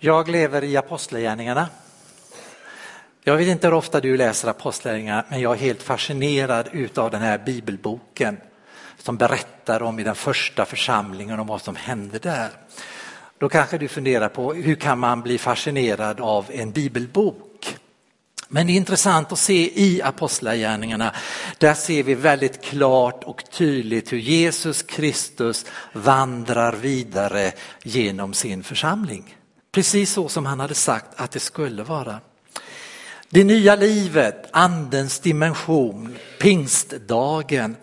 Jag lever i Apostlagärningarna. Jag vet inte hur ofta du läser Apostlagärningarna men jag är helt fascinerad utav den här bibelboken som berättar om i den första församlingen om vad som hände där. Då kanske du funderar på hur kan man bli fascinerad av en bibelbok? Men det är intressant att se i Apostlagärningarna, där ser vi väldigt klart och tydligt hur Jesus Kristus vandrar vidare genom sin församling. Precis så som han hade sagt att det skulle vara. Det nya livet, andens dimension, pingstdagen.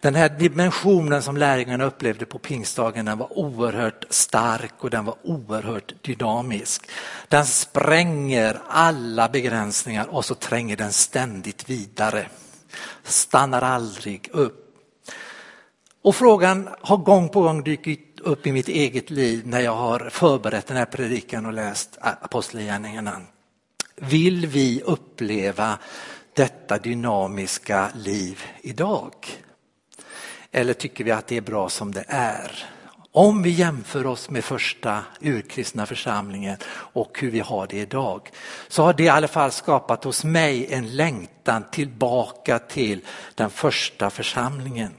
Den här dimensionen som lärjungarna upplevde på pingstdagen den var oerhört stark och den var oerhört dynamisk. Den spränger alla begränsningar och så tränger den ständigt vidare. Stannar aldrig upp. Och frågan har gång på gång dykt upp i mitt eget liv när jag har förberett den här predikan och läst Apostlagärningarna. Vill vi uppleva detta dynamiska liv idag? Eller tycker vi att det är bra som det är? Om vi jämför oss med första urkristna församlingen och hur vi har det idag så har det i alla fall skapat hos mig en längtan tillbaka till den första församlingen.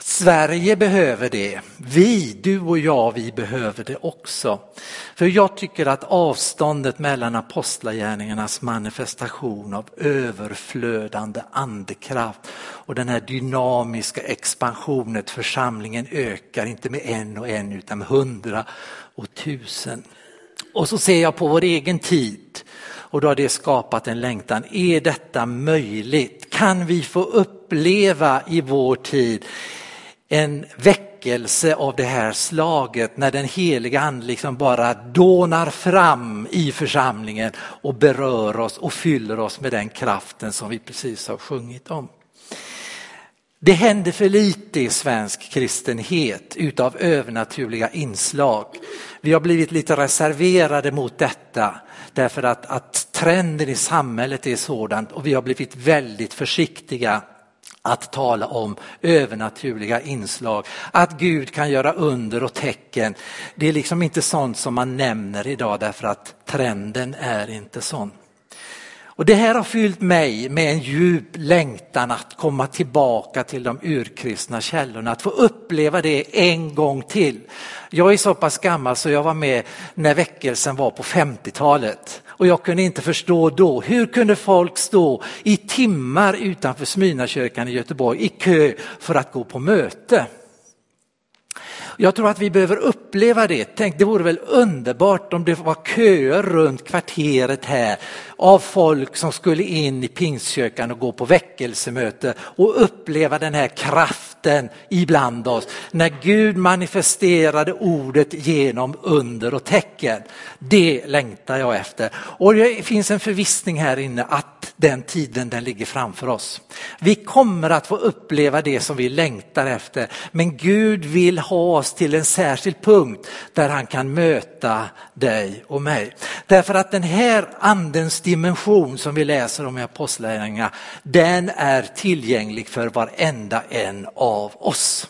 Sverige behöver det. Vi, du och jag, vi behöver det också. För jag tycker att avståndet mellan apostlagärningarnas manifestation av överflödande andekraft och den här dynamiska expansionen, församlingen ökar inte med en och en utan med hundra och tusen. Och så ser jag på vår egen tid och då har det skapat en längtan. Är detta möjligt? Kan vi få uppleva i vår tid en väckelse av det här slaget när den heliga ande liksom bara dånar fram i församlingen och berör oss och fyller oss med den kraften som vi precis har sjungit om. Det händer för lite i svensk kristenhet utav övernaturliga inslag. Vi har blivit lite reserverade mot detta därför att, att trenden i samhället är sådant och vi har blivit väldigt försiktiga att tala om övernaturliga inslag, att Gud kan göra under och tecken. Det är liksom inte sånt som man nämner idag därför att trenden är inte sån. Och det här har fyllt mig med en djup längtan att komma tillbaka till de urkristna källorna, att få uppleva det en gång till. Jag är så pass gammal så jag var med när väckelsen var på 50-talet och jag kunde inte förstå då, hur kunde folk stå i timmar utanför Smyrnakyrkan i Göteborg i kö för att gå på möte? Jag tror att vi behöver uppleva det. Tänk, det vore väl underbart om det var köer runt kvarteret här av folk som skulle in i Pingstkyrkan och gå på väckelsemöte och uppleva den här kraften ibland oss. När Gud manifesterade ordet genom under och tecken. Det längtar jag efter. Och det finns en förvissning här inne att den tiden den ligger framför oss. Vi kommer att få uppleva det som vi längtar efter. Men Gud vill ha oss till en särskild punkt där han kan möta dig och mig. Därför att den här andens dimension som vi läser om i Apostlagärningarna, den är tillgänglig för varenda en av oss.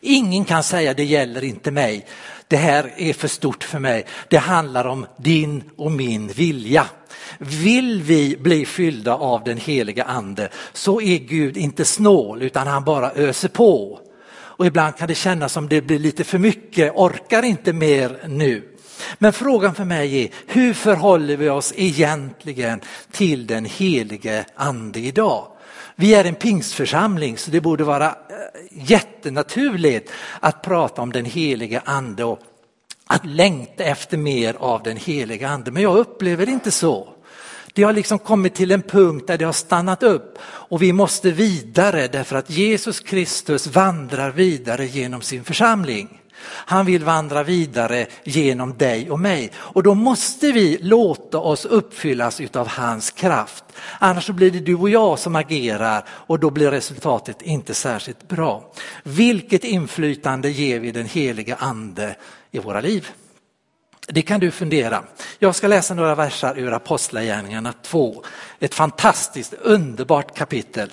Ingen kan säga det gäller inte mig, det här är för stort för mig. Det handlar om din och min vilja. Vill vi bli fyllda av den heliga ande så är Gud inte snål utan han bara öser på. Och ibland kan det kännas som det blir lite för mycket, orkar inte mer nu. Men frågan för mig är, hur förhåller vi oss egentligen till den helige ande idag? Vi är en pingstförsamling så det borde vara eh, jättenaturligt att prata om den helige ande och att längta efter mer av den heliga ande. Men jag upplever det inte så. Det har liksom kommit till en punkt där det har stannat upp och vi måste vidare därför att Jesus Kristus vandrar vidare genom sin församling. Han vill vandra vidare genom dig och mig och då måste vi låta oss uppfyllas utav hans kraft. Annars så blir det du och jag som agerar och då blir resultatet inte särskilt bra. Vilket inflytande ger vi den heliga ande i våra liv? Det kan du fundera. Jag ska läsa några versar ur Apostlagärningarna 2. Ett fantastiskt underbart kapitel.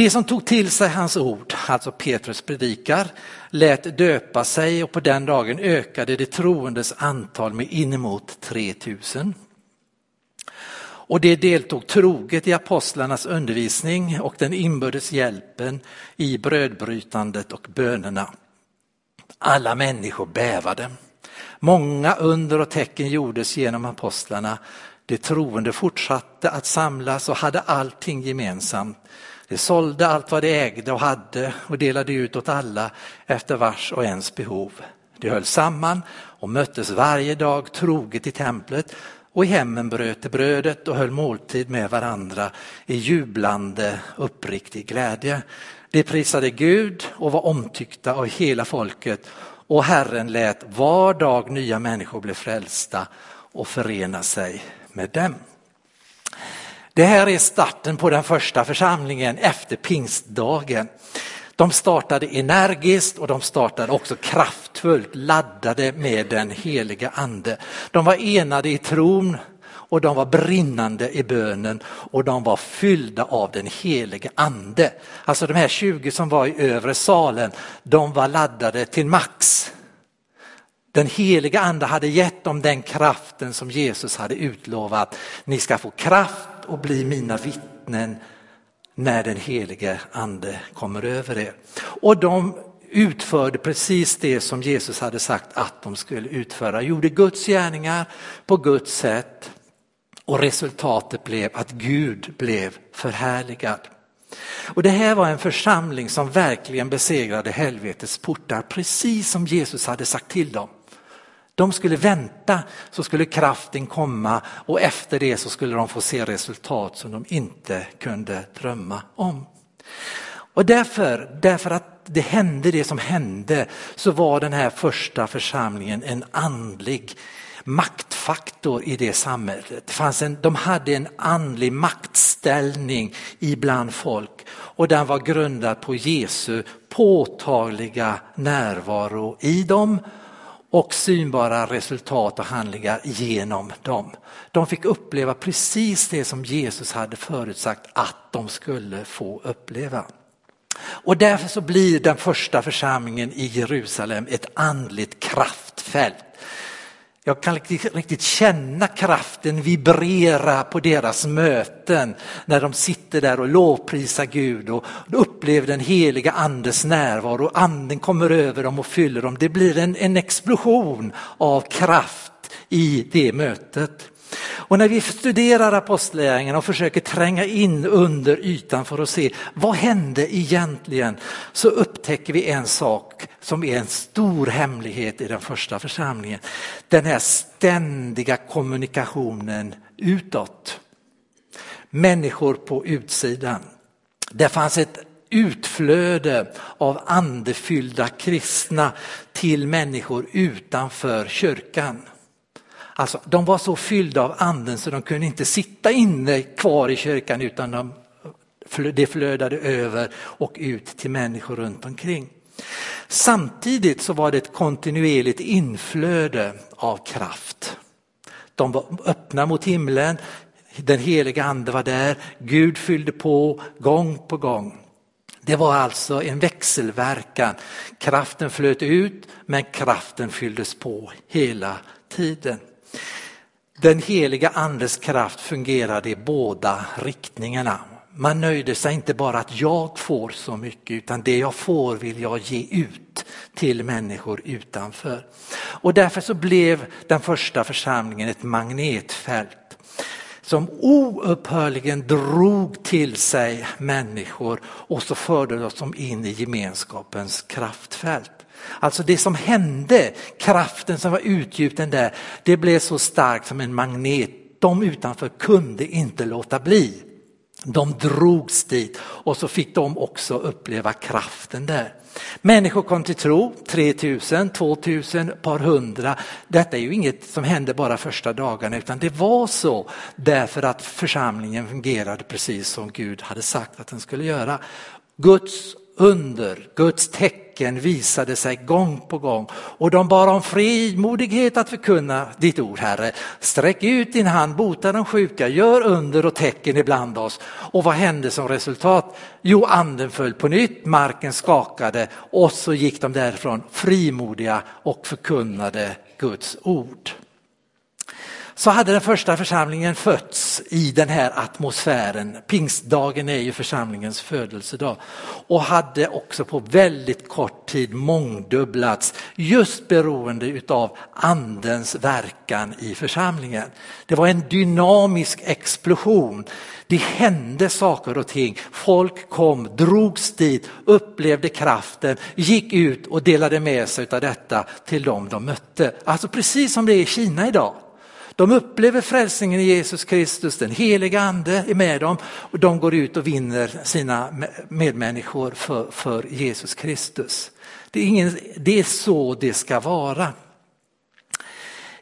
De som tog till sig hans ord, alltså Petrus predikar, lät döpa sig och på den dagen ökade de troendes antal med inemot 3000. Och de deltog troget i apostlarnas undervisning och den inbördes hjälpen i brödbrytandet och bönerna. Alla människor bävade. Många under och tecken gjordes genom apostlarna. De troende fortsatte att samlas och hade allting gemensamt. De sålde allt vad de ägde och hade och delade ut åt alla efter vars och ens behov. De höll samman och möttes varje dag troget i templet och i hemmen bröt de brödet och höll måltid med varandra i jublande uppriktig glädje. De prisade Gud och var omtyckta av hela folket och Herren lät var dag nya människor bli frälsta och förena sig med dem. Det här är starten på den första församlingen efter pingstdagen. De startade energiskt och de startade också kraftfullt, laddade med den heliga ande. De var enade i tron och de var brinnande i bönen och de var fyllda av den helige ande. Alltså de här 20 som var i övre salen, de var laddade till max. Den heliga ande hade gett dem den kraften som Jesus hade utlovat. Ni ska få kraft och bli mina vittnen när den helige ande kommer över er. Och de utförde precis det som Jesus hade sagt att de skulle utföra, gjorde Guds gärningar på Guds sätt och resultatet blev att Gud blev förhärligad. Och det här var en församling som verkligen besegrade helvetets portar, precis som Jesus hade sagt till dem. De skulle vänta så skulle kraften komma och efter det så skulle de få se resultat som de inte kunde drömma om. Och därför, därför att det hände det som hände så var den här första församlingen en andlig maktfaktor i det samhället. Det fanns en, de hade en andlig maktställning ibland folk och den var grundad på Jesu påtagliga närvaro i dem och synbara resultat och handlingar genom dem. De fick uppleva precis det som Jesus hade förutsagt att de skulle få uppleva. Och därför så blir den första församlingen i Jerusalem ett andligt kraftfält. Jag kan riktigt känna kraften vibrera på deras möten när de sitter där och lovprisar Gud och upplever den heliga andes närvaro. Anden kommer över dem och fyller dem. Det blir en, en explosion av kraft i det mötet. Och när vi studerar apostlagärningarna och försöker tränga in under ytan för att se vad hände egentligen så upptäcker vi en sak som är en stor hemlighet i den första församlingen. Den här ständiga kommunikationen utåt. Människor på utsidan. Det fanns ett utflöde av andefyllda kristna till människor utanför kyrkan. Alltså, de var så fyllda av anden så de kunde inte sitta inne kvar i kyrkan utan de, det flödade över och ut till människor runt omkring. Samtidigt så var det ett kontinuerligt inflöde av kraft. De var öppna mot himlen, den heliga ande var där, Gud fyllde på gång på gång. Det var alltså en växelverkan. Kraften flöt ut men kraften fylldes på hela tiden. Den heliga andes kraft fungerade i båda riktningarna. Man nöjde sig inte bara att jag får så mycket utan det jag får vill jag ge ut till människor utanför. Och därför så blev den första församlingen ett magnetfält som oupphörligen drog till sig människor och så förde de in i gemenskapens kraftfält. Alltså det som hände, kraften som var utgjuten där, det blev så starkt som en magnet. De utanför kunde inte låta bli. De drogs dit och så fick de också uppleva kraften där. Människor kom till tro, 3000, 2000, par hundra. Detta är ju inget som hände bara första dagarna utan det var så därför att församlingen fungerade precis som Gud hade sagt att den skulle göra. Guds under, Guds tecken tecken visade sig gång på gång och de bad om frimodighet att förkunna ditt ord, Herre. Sträck ut din hand, bota de sjuka, gör under och tecken ibland oss. Och vad hände som resultat? Jo, anden föll på nytt, marken skakade och så gick de därifrån frimodiga och förkunnade Guds ord så hade den första församlingen fötts i den här atmosfären. Pingstdagen är ju församlingens födelsedag och hade också på väldigt kort tid mångdubblats just beroende utav andens verkan i församlingen. Det var en dynamisk explosion. Det hände saker och ting. Folk kom, drogs dit, upplevde kraften, gick ut och delade med sig av detta till dem de mötte. Alltså precis som det är i Kina idag. De upplever frälsningen i Jesus Kristus, den heliga ande är med dem och de går ut och vinner sina medmänniskor för, för Jesus Kristus. Det är, ingen, det är så det ska vara.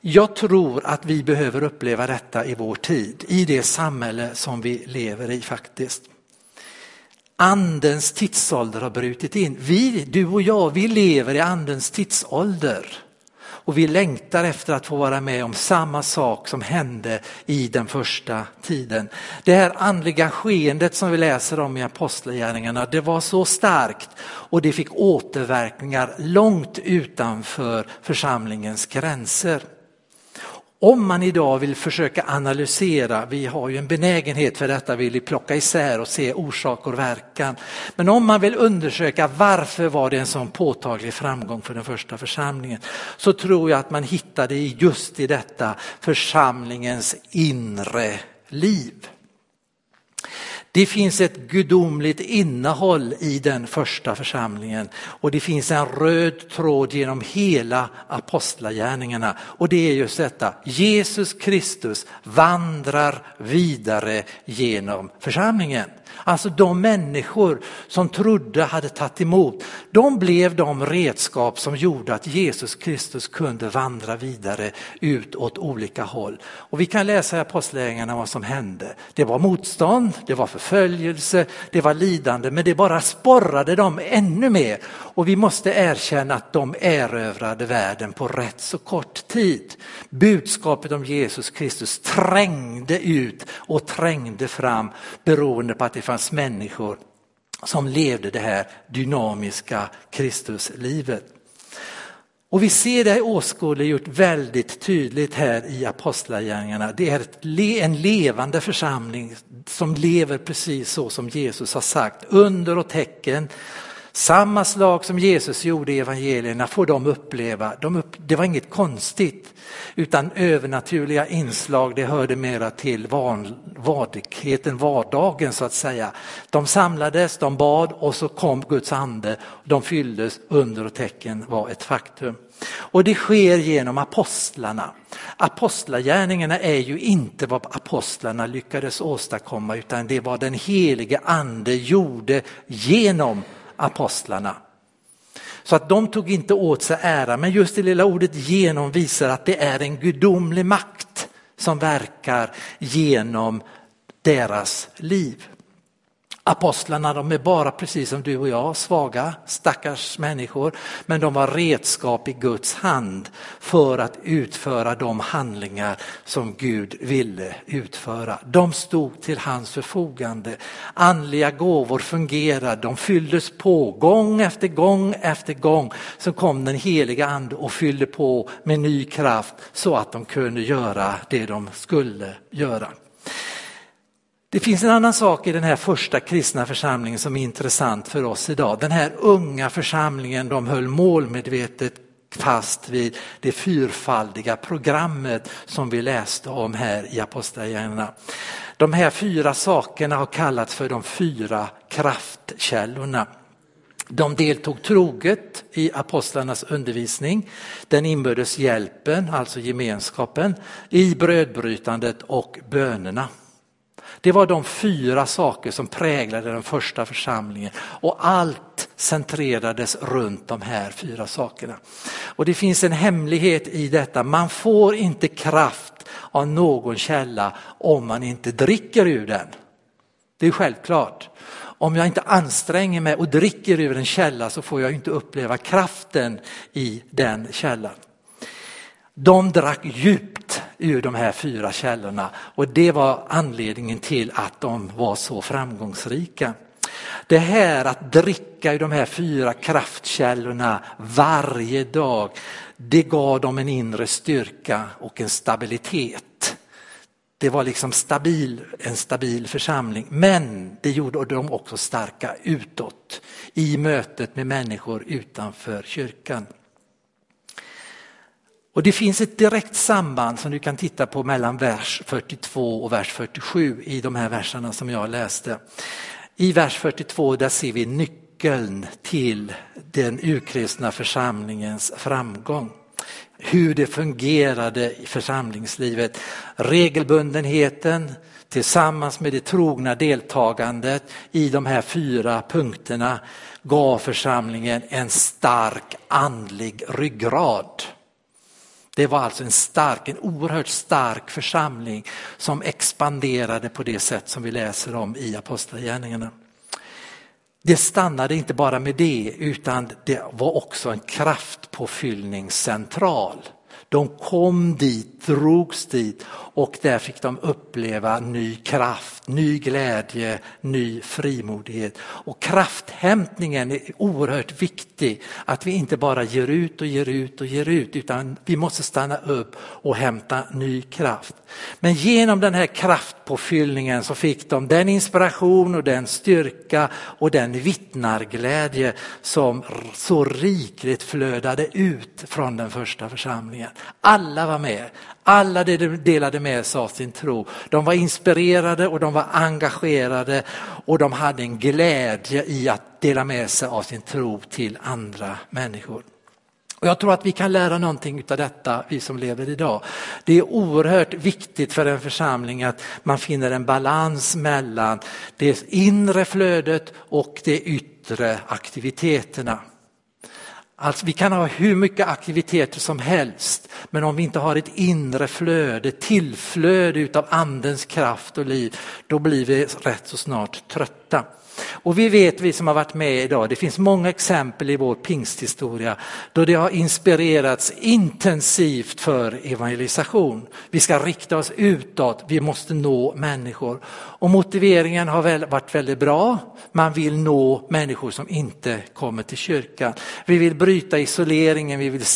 Jag tror att vi behöver uppleva detta i vår tid, i det samhälle som vi lever i faktiskt. Andens tidsålder har brutit in. Vi, du och jag, vi lever i andens tidsålder. Och vi längtar efter att få vara med om samma sak som hände i den första tiden. Det här andliga skeendet som vi läser om i Apostlagärningarna, det var så starkt och det fick återverkningar långt utanför församlingens gränser. Om man idag vill försöka analysera, vi har ju en benägenhet för detta, vill plocka isär och se orsak och verkan. Men om man vill undersöka varför var det en sån påtaglig framgång för den första församlingen så tror jag att man hittade just i detta församlingens inre liv. Det finns ett gudomligt innehåll i den första församlingen och det finns en röd tråd genom hela apostlagärningarna och det är just detta, Jesus Kristus vandrar vidare genom församlingen. Alltså de människor som trodde hade tagit emot, de blev de redskap som gjorde att Jesus Kristus kunde vandra vidare ut åt olika håll. Och vi kan läsa i Apostlagärningarna vad som hände. Det var motstånd, det var förföljelse, det var lidande, men det bara sporrade dem ännu mer. Och vi måste erkänna att de erövrade världen på rätt så kort tid. Budskapet om Jesus Kristus trängde ut och trängde fram beroende på att det fanns människor som levde det här dynamiska Kristuslivet. Och vi ser det åskådliggjort väldigt tydligt här i Apostlagärningarna. Det är en levande församling som lever precis så som Jesus har sagt. Under och tecken, samma slag som Jesus gjorde i evangelierna får de uppleva. De upp, det var inget konstigt utan övernaturliga inslag det hörde mera till van, vardagheten, vardagen så att säga. De samlades, de bad och så kom Guds ande, de fylldes, under och tecken var ett faktum. Och det sker genom apostlarna. Apostlagärningarna är ju inte vad apostlarna lyckades åstadkomma utan det var den helige ande gjorde genom apostlarna. Så att de tog inte åt sig ära, men just det lilla ordet genom visar att det är en gudomlig makt som verkar genom deras liv. Apostlarna de är bara precis som du och jag, svaga, stackars människor, men de var redskap i Guds hand för att utföra de handlingar som Gud ville utföra. De stod till hans förfogande. Andliga gåvor fungerade, de fylldes på gång efter gång efter gång. Så kom den heliga ande och fyllde på med ny kraft så att de kunde göra det de skulle göra. Det finns en annan sak i den här första kristna församlingen som är intressant för oss idag. Den här unga församlingen, de höll målmedvetet fast vid det fyrfaldiga programmet som vi läste om här i Apostlagärningarna. De här fyra sakerna har kallats för de fyra kraftkällorna. De deltog troget i apostlarnas undervisning, den inbördes hjälpen, alltså gemenskapen, i brödbrytandet och bönerna. Det var de fyra saker som präglade den första församlingen och allt centrerades runt de här fyra sakerna. Och det finns en hemlighet i detta, man får inte kraft av någon källa om man inte dricker ur den. Det är självklart. Om jag inte anstränger mig och dricker ur en källa så får jag inte uppleva kraften i den källan. De drack djupt ur de här fyra källorna och det var anledningen till att de var så framgångsrika. Det här att dricka ur de här fyra kraftkällorna varje dag, det gav dem en inre styrka och en stabilitet. Det var liksom stabil, en stabil församling, men det gjorde dem också starka utåt i mötet med människor utanför kyrkan. Och det finns ett direkt samband som du kan titta på mellan vers 42 och vers 47 i de här verserna som jag läste. I vers 42 där ser vi nyckeln till den urkristna församlingens framgång. Hur det fungerade i församlingslivet. Regelbundenheten tillsammans med det trogna deltagandet i de här fyra punkterna gav församlingen en stark andlig ryggrad. Det var alltså en stark, en oerhört stark församling som expanderade på det sätt som vi läser om i Apostlagärningarna. Det stannade inte bara med det utan det var också en kraftpåfyllningscentral. De kom dit, drogs dit och där fick de uppleva ny kraft, ny glädje, ny frimodighet. Och krafthämtningen är oerhört viktig, att vi inte bara ger ut och ger ut och ger ut utan vi måste stanna upp och hämta ny kraft. Men genom den här kraftpåfyllningen så fick de den inspiration och den styrka och den vittnarglädje som så rikligt flödade ut från den första församlingen. Alla var med, alla delade med sig av sin tro. De var inspirerade och de var engagerade och de hade en glädje i att dela med sig av sin tro till andra människor. Och jag tror att vi kan lära någonting av detta, vi som lever idag. Det är oerhört viktigt för en församling att man finner en balans mellan det inre flödet och de yttre aktiviteterna. Alltså vi kan ha hur mycket aktiviteter som helst, men om vi inte har ett inre flöde, tillflöde utav andens kraft och liv, då blir vi rätt så snart trötta. Och vi vet, vi som har varit med idag, det finns många exempel i vår pingsthistoria då det har inspirerats intensivt för evangelisation. Vi ska rikta oss utåt, vi måste nå människor. Och motiveringen har väl varit väldigt bra. Man vill nå människor som inte kommer till kyrkan. Vi vill bryta isoleringen, vi vill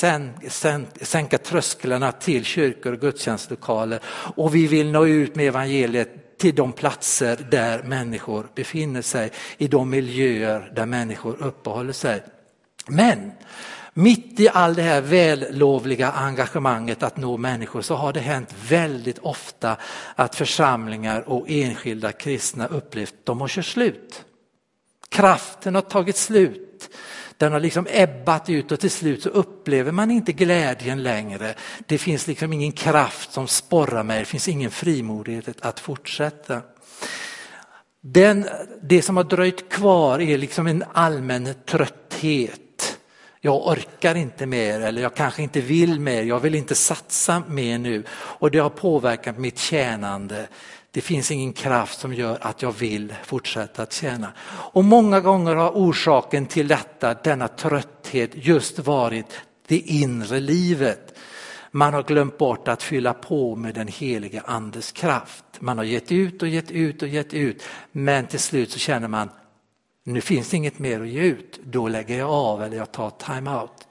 sänka trösklarna till kyrkor och gudstjänstlokaler och vi vill nå ut med evangeliet till de platser där människor befinner sig, i de miljöer där människor uppehåller sig. Men mitt i all det här vällovliga engagemanget att nå människor så har det hänt väldigt ofta att församlingar och enskilda kristna upplevt att de har kört slut. Kraften har tagit slut. Den har liksom ebbat ut och till slut så upplever man inte glädjen längre. Det finns liksom ingen kraft som sporrar mig, det finns ingen frimodighet att fortsätta. Den, det som har dröjt kvar är liksom en allmän trötthet. Jag orkar inte mer eller jag kanske inte vill mer, jag vill inte satsa mer nu och det har påverkat mitt tjänande. Det finns ingen kraft som gör att jag vill fortsätta att tjäna. Och många gånger har orsaken till detta, denna trötthet, just varit det inre livet. Man har glömt bort att fylla på med den heliga andes kraft. Man har gett ut och gett ut och gett ut, men till slut så känner man, nu finns det inget mer att ge ut, då lägger jag av eller jag tar time-out.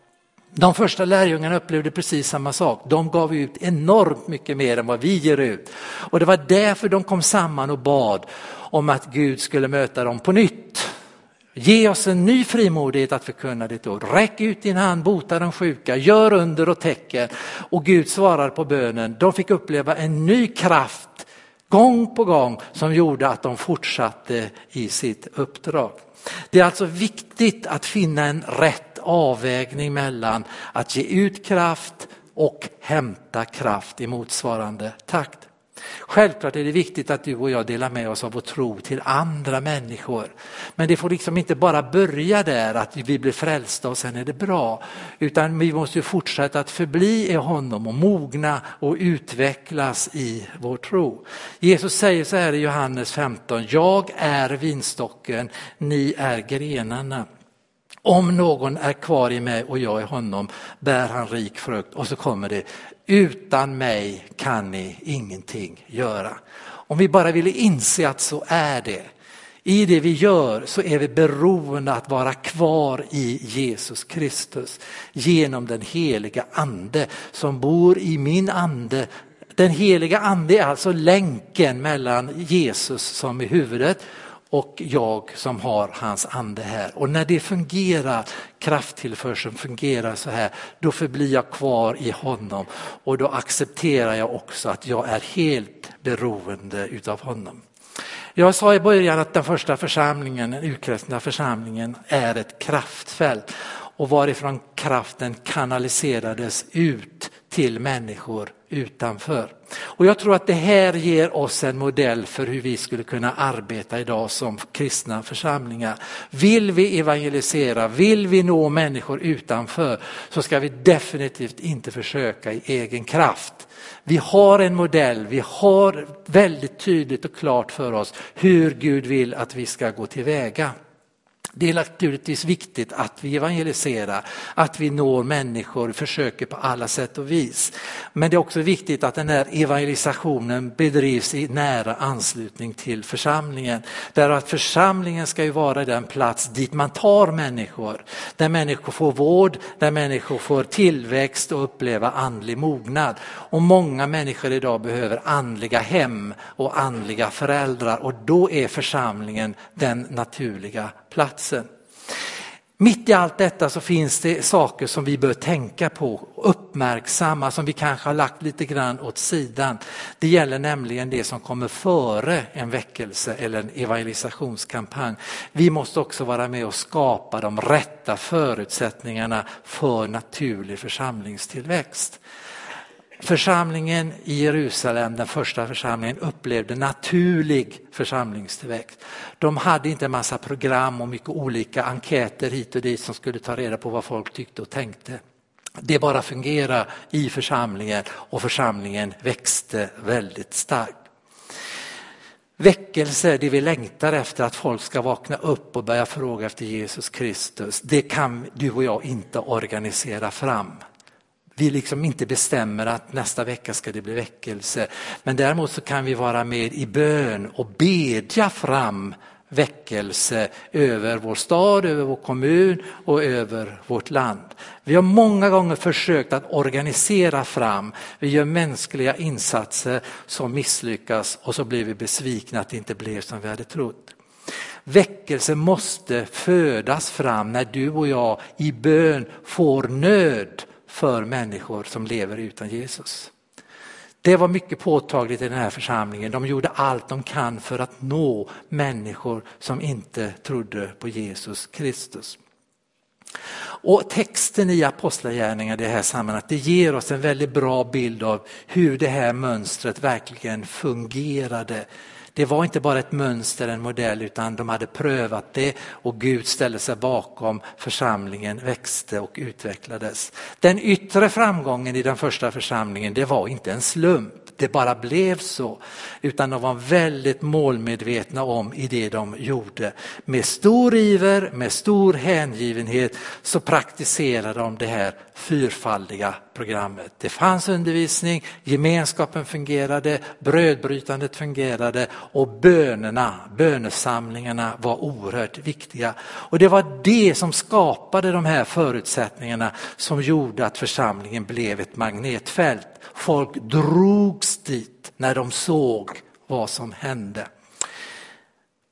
De första lärjungarna upplevde precis samma sak. De gav ut enormt mycket mer än vad vi ger ut. Och det var därför de kom samman och bad om att Gud skulle möta dem på nytt. Ge oss en ny frimodighet att förkunna ditt ord. Räck ut din hand, bota de sjuka, gör under och tecken. Och Gud svarar på bönen. De fick uppleva en ny kraft gång på gång som gjorde att de fortsatte i sitt uppdrag. Det är alltså viktigt att finna en rätt avvägning mellan att ge ut kraft och hämta kraft i motsvarande takt. Självklart är det viktigt att du och jag delar med oss av vår tro till andra människor. Men det får liksom inte bara börja där att vi blir frälsta och sen är det bra. Utan vi måste fortsätta att förbli i honom och mogna och utvecklas i vår tro. Jesus säger så här i Johannes 15, jag är vinstocken, ni är grenarna. Om någon är kvar i mig och jag i honom bär han rik frukt. Och så kommer det, utan mig kan ni ingenting göra. Om vi bara ville inse att så är det. I det vi gör så är vi beroende att vara kvar i Jesus Kristus genom den heliga ande som bor i min ande. Den heliga ande är alltså länken mellan Jesus som är huvudet och jag som har hans ande här. Och när det fungerar, krafttillförseln fungerar så här, då förblir jag kvar i honom och då accepterar jag också att jag är helt beroende utav honom. Jag sa i början att den första församlingen, den urkristna församlingen, är ett kraftfält och varifrån kraften kanaliserades ut till människor utanför. Och jag tror att det här ger oss en modell för hur vi skulle kunna arbeta idag som kristna församlingar. Vill vi evangelisera, vill vi nå människor utanför så ska vi definitivt inte försöka i egen kraft. Vi har en modell, vi har väldigt tydligt och klart för oss hur Gud vill att vi ska gå tillväga. Det är naturligtvis viktigt att vi evangeliserar, att vi når människor, försöker på alla sätt och vis. Men det är också viktigt att den här evangelisationen bedrivs i nära anslutning till församlingen. Därför att församlingen ska ju vara den plats dit man tar människor, där människor får vård, där människor får tillväxt och uppleva andlig mognad. Och många människor idag behöver andliga hem och andliga föräldrar och då är församlingen den naturliga platsen. Mitt i allt detta så finns det saker som vi bör tänka på, uppmärksamma, som vi kanske har lagt lite grann åt sidan. Det gäller nämligen det som kommer före en väckelse eller en evangelisationskampanj. Vi måste också vara med och skapa de rätta förutsättningarna för naturlig församlingstillväxt. Församlingen i Jerusalem, den första församlingen, upplevde naturlig församlingstillväxt. De hade inte en massa program och mycket olika enkäter hit och dit som skulle ta reda på vad folk tyckte och tänkte. Det bara fungerade i församlingen och församlingen växte väldigt starkt. Väckelse, det vi längtar efter att folk ska vakna upp och börja fråga efter Jesus Kristus, det kan du och jag inte organisera fram vi liksom inte bestämmer att nästa vecka ska det bli väckelse. Men däremot så kan vi vara med i bön och bedja fram väckelse över vår stad, över vår kommun och över vårt land. Vi har många gånger försökt att organisera fram, vi gör mänskliga insatser som misslyckas och så blir vi besvikna att det inte blev som vi hade trott. Väckelse måste födas fram när du och jag i bön får nöd för människor som lever utan Jesus. Det var mycket påtagligt i den här församlingen. De gjorde allt de kan för att nå människor som inte trodde på Jesus Kristus. Och texten i Apostlagärningarna i det här sammanhanget det ger oss en väldigt bra bild av hur det här mönstret verkligen fungerade det var inte bara ett mönster, en modell, utan de hade prövat det och Gud ställde sig bakom, församlingen växte och utvecklades. Den yttre framgången i den första församlingen, det var inte en slump det bara blev så. Utan de var väldigt målmedvetna om i det de gjorde. Med stor iver, med stor hängivenhet så praktiserade de det här fyrfaldiga programmet. Det fanns undervisning, gemenskapen fungerade, brödbrytandet fungerade och bönerna, bönesamlingarna var oerhört viktiga. Och det var det som skapade de här förutsättningarna som gjorde att församlingen blev ett magnetfält. Folk drogs dit när de såg vad som hände.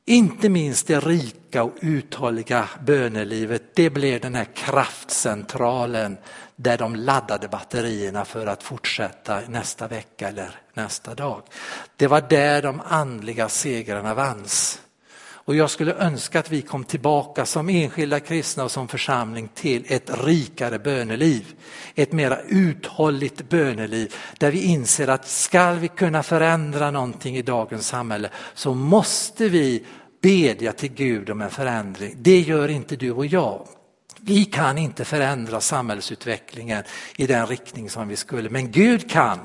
Inte minst det rika och uthålliga bönelivet, det blev den här kraftcentralen där de laddade batterierna för att fortsätta nästa vecka eller nästa dag. Det var där de andliga segrarna vanns. Och jag skulle önska att vi kom tillbaka som enskilda kristna och som församling till ett rikare böneliv. Ett mera uthålligt böneliv där vi inser att ska vi kunna förändra någonting i dagens samhälle så måste vi bedja till Gud om en förändring. Det gör inte du och jag. Vi kan inte förändra samhällsutvecklingen i den riktning som vi skulle, men Gud kan.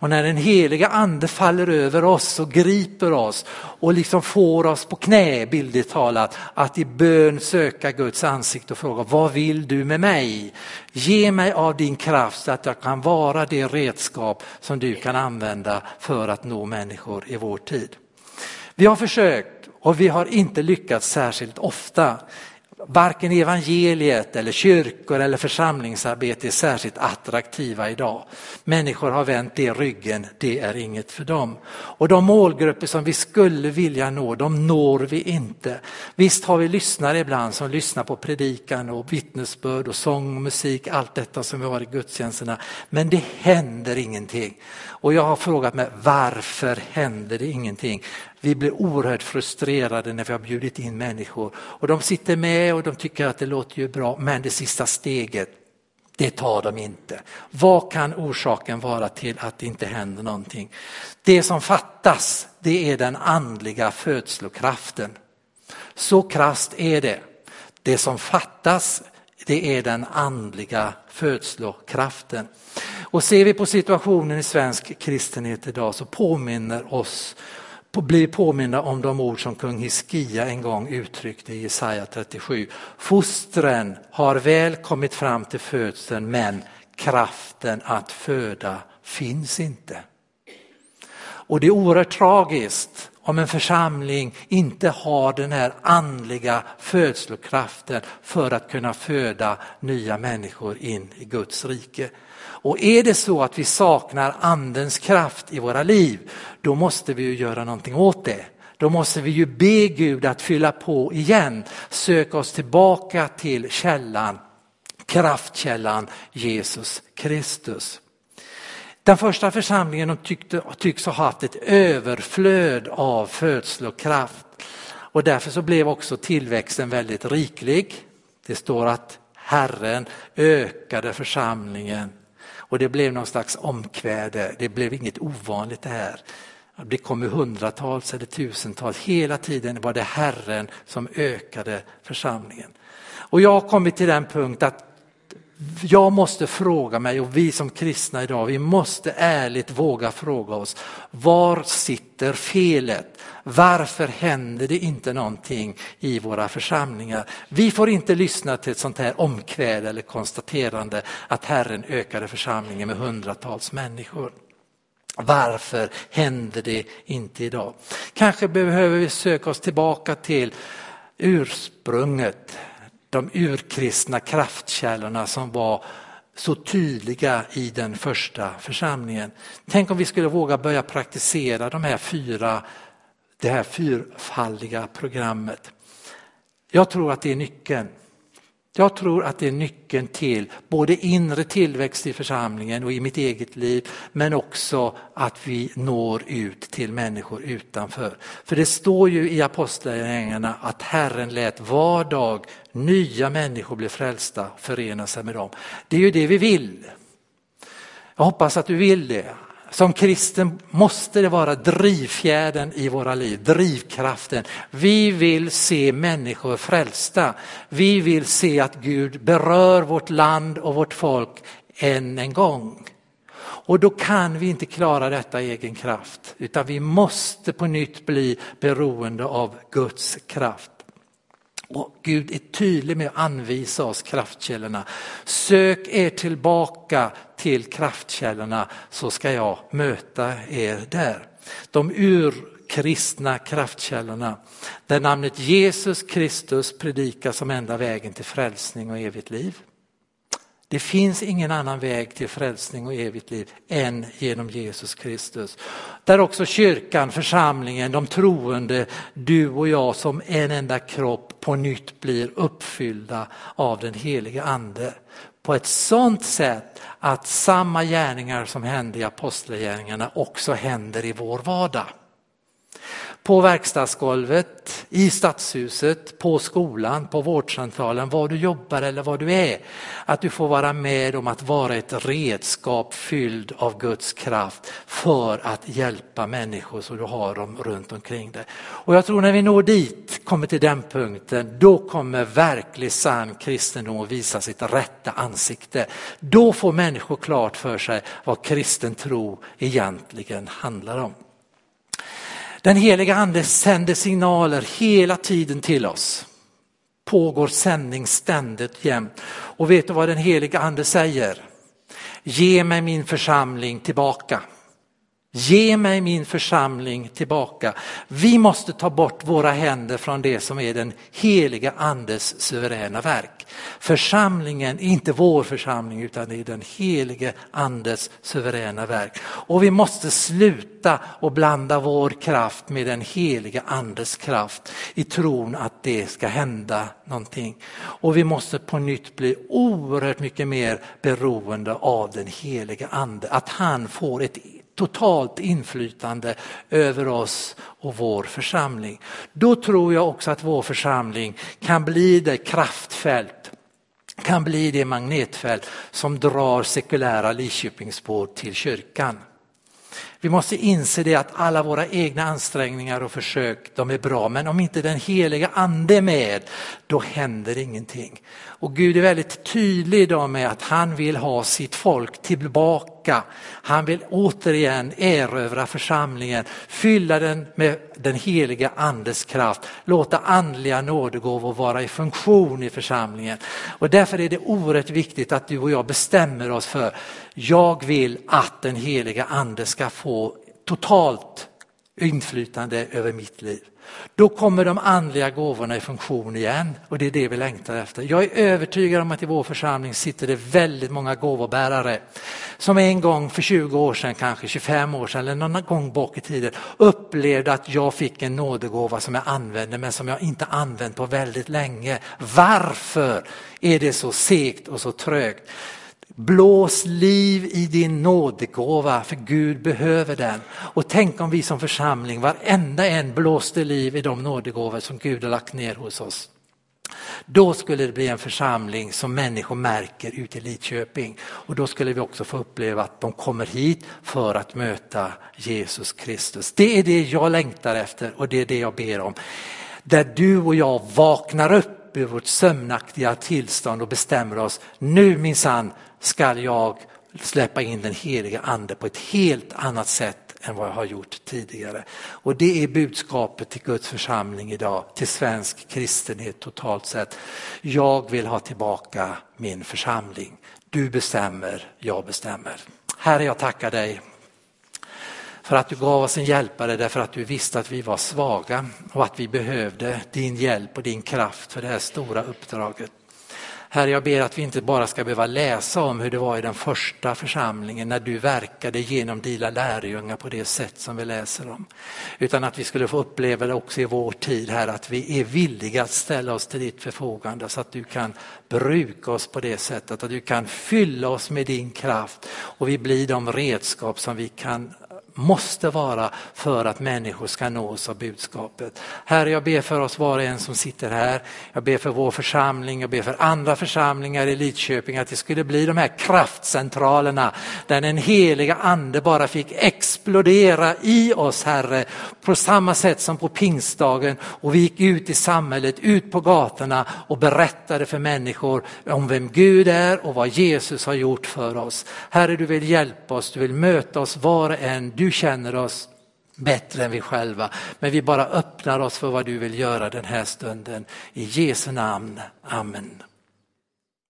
Och när den heliga ande faller över oss och griper oss och liksom får oss på knä, bildligt talat, att i bön söka Guds ansikte och fråga, vad vill du med mig? Ge mig av din kraft så att jag kan vara det redskap som du kan använda för att nå människor i vår tid. Vi har försökt och vi har inte lyckats särskilt ofta. Varken evangeliet eller kyrkor eller församlingsarbete är särskilt attraktiva idag. Människor har vänt det ryggen, det är inget för dem. Och de målgrupper som vi skulle vilja nå, de når vi inte. Visst har vi lyssnare ibland som lyssnar på predikan och vittnesbörd och sång och musik, allt detta som vi har i gudstjänsterna. Men det händer ingenting. Och jag har frågat mig varför händer det ingenting? Vi blir oerhört frustrerade när vi har bjudit in människor och de sitter med och de tycker att det låter ju bra men det sista steget det tar de inte. Vad kan orsaken vara till att det inte händer någonting? Det som fattas det är den andliga födslokraften. Så krast är det. Det som fattas det är den andliga födslokraften. Och ser vi på situationen i svensk kristenhet idag så påminner oss blir påminna om de ord som kung Hiskia en gång uttryckte i Jesaja 37. Fostren har väl kommit fram till födseln men kraften att föda finns inte. Och det är oerhört tragiskt om en församling inte har den här andliga födslokraften för att kunna föda nya människor in i Guds rike. Och är det så att vi saknar andens kraft i våra liv, då måste vi ju göra någonting åt det. Då måste vi ju be Gud att fylla på igen, söka oss tillbaka till källan, kraftkällan Jesus Kristus. Den första församlingen de tyckte, tycks ha haft ett överflöd av födslokraft och därför så blev också tillväxten väldigt riklig. Det står att Herren ökade församlingen och det blev någon slags omkväde, det blev inget ovanligt det här. Det kom hundratals eller tusentals, hela tiden var det Herren som ökade församlingen. Och jag har kommit till den punkt att jag måste fråga mig och vi som kristna idag, vi måste ärligt våga fråga oss, var sitter felet? Varför händer det inte någonting i våra församlingar? Vi får inte lyssna till ett sånt här omkväd eller konstaterande att Herren ökade församlingen med hundratals människor. Varför händer det inte idag? Kanske behöver vi söka oss tillbaka till ursprunget, de urkristna kraftkällorna som var så tydliga i den första församlingen. Tänk om vi skulle våga börja praktisera de här fyra, det här fyrfaldiga programmet. Jag tror att det är nyckeln. Jag tror att det är nyckeln till både inre tillväxt i församlingen och i mitt eget liv men också att vi når ut till människor utanför. För det står ju i apostlagärningarna att Herren lät var dag nya människor bli frälsta och förena sig med dem. Det är ju det vi vill. Jag hoppas att du vill det. Som kristen måste det vara drivfjädern i våra liv, drivkraften. Vi vill se människor frälsta. Vi vill se att Gud berör vårt land och vårt folk än en gång. Och då kan vi inte klara detta i egen kraft, utan vi måste på nytt bli beroende av Guds kraft. Och Gud är tydlig med att anvisa oss kraftkällorna. Sök er tillbaka till kraftkällorna så ska jag möta er där. De urkristna kraftkällorna där namnet Jesus Kristus predikas som enda vägen till frälsning och evigt liv. Det finns ingen annan väg till frälsning och evigt liv än genom Jesus Kristus. Där också kyrkan, församlingen, de troende, du och jag som en enda kropp på nytt blir uppfyllda av den helige ande. På ett sådant sätt att samma gärningar som hände i apostlagärningarna också händer i vår vardag på verkstadsgolvet, i stadshuset, på skolan, på vårdcentralen, var du jobbar eller var du är. Att du får vara med om att vara ett redskap fylld av Guds kraft för att hjälpa människor så du har dem runt omkring dig. Och jag tror när vi når dit, kommer till den punkten, då kommer verklig sann kristendom att visa sitt rätta ansikte. Då får människor klart för sig vad kristen tro egentligen handlar om. Den heliga ande sänder signaler hela tiden till oss. Pågår sändning ständigt jämt. Och vet du vad den heliga ande säger? Ge mig min församling tillbaka. Ge mig min församling tillbaka. Vi måste ta bort våra händer från det som är den heliga andes suveräna verk. Församlingen är inte vår församling utan det är den helige andes suveräna verk. Och vi måste sluta och blanda vår kraft med den heliga andes kraft i tron att det ska hända någonting. Och vi måste på nytt bli oerhört mycket mer beroende av den heliga ande. Att han får ett totalt inflytande över oss och vår församling. Då tror jag också att vår församling kan bli det kraftfält, kan bli det magnetfält som drar sekulära Lidköpingsbor till kyrkan. Vi måste inse det att alla våra egna ansträngningar och försök, de är bra. Men om inte den heliga ande är med, då händer ingenting. Och Gud är väldigt tydlig idag med att han vill ha sitt folk tillbaka. Han vill återigen erövra församlingen, fylla den med den heliga andes kraft, låta andliga nådegåvor vara i funktion i församlingen. Och därför är det oerhört viktigt att du och jag bestämmer oss för, jag vill att den heliga ande ska få totalt inflytande över mitt liv. Då kommer de andliga gåvorna i funktion igen och det är det vi längtar efter. Jag är övertygad om att i vår församling sitter det väldigt många gåvobärare som en gång för 20 år sedan, kanske 25 år sedan eller någon gång bak i tiden upplevde att jag fick en nådegåva som jag använde men som jag inte använt på väldigt länge. Varför är det så segt och så trögt? Blås liv i din nådegåva för Gud behöver den. Och tänk om vi som församling, varenda en blåste liv i de nådegåvor som Gud har lagt ner hos oss. Då skulle det bli en församling som människor märker ute i Lidköping och då skulle vi också få uppleva att de kommer hit för att möta Jesus Kristus. Det är det jag längtar efter och det är det jag ber om. Där du och jag vaknar upp ur vårt sömnaktiga tillstånd och bestämmer oss, nu minsann ska jag släppa in den heliga ande på ett helt annat sätt än vad jag har gjort tidigare. Och det är budskapet till Guds församling idag, till svensk kristenhet totalt sett. Jag vill ha tillbaka min församling. Du bestämmer, jag bestämmer. Herre, jag tackar dig för att du gav oss en hjälpare därför att du visste att vi var svaga och att vi behövde din hjälp och din kraft för det här stora uppdraget. Herre, jag ber att vi inte bara ska behöva läsa om hur det var i den första församlingen när du verkade genom dina lärjungar på det sätt som vi läser om. Utan att vi skulle få uppleva det också i vår tid här, att vi är villiga att ställa oss till ditt förfogande så att du kan bruka oss på det sättet, att du kan fylla oss med din kraft och vi blir de redskap som vi kan måste vara för att människor ska nås av budskapet. Herre, jag ber för oss var och en som sitter här. Jag ber för vår församling, jag ber för andra församlingar i Lidköping att det skulle bli de här kraftcentralerna där den heliga ande bara fick explodera i oss, Herre, på samma sätt som på pingstdagen och vi gick ut i samhället, ut på gatorna och berättade för människor om vem Gud är och vad Jesus har gjort för oss. Herre, du vill hjälpa oss, du vill möta oss var och en. Du känner oss bättre än vi själva. Men vi bara öppnar oss för vad du vill göra den här stunden. I Jesu namn. Amen.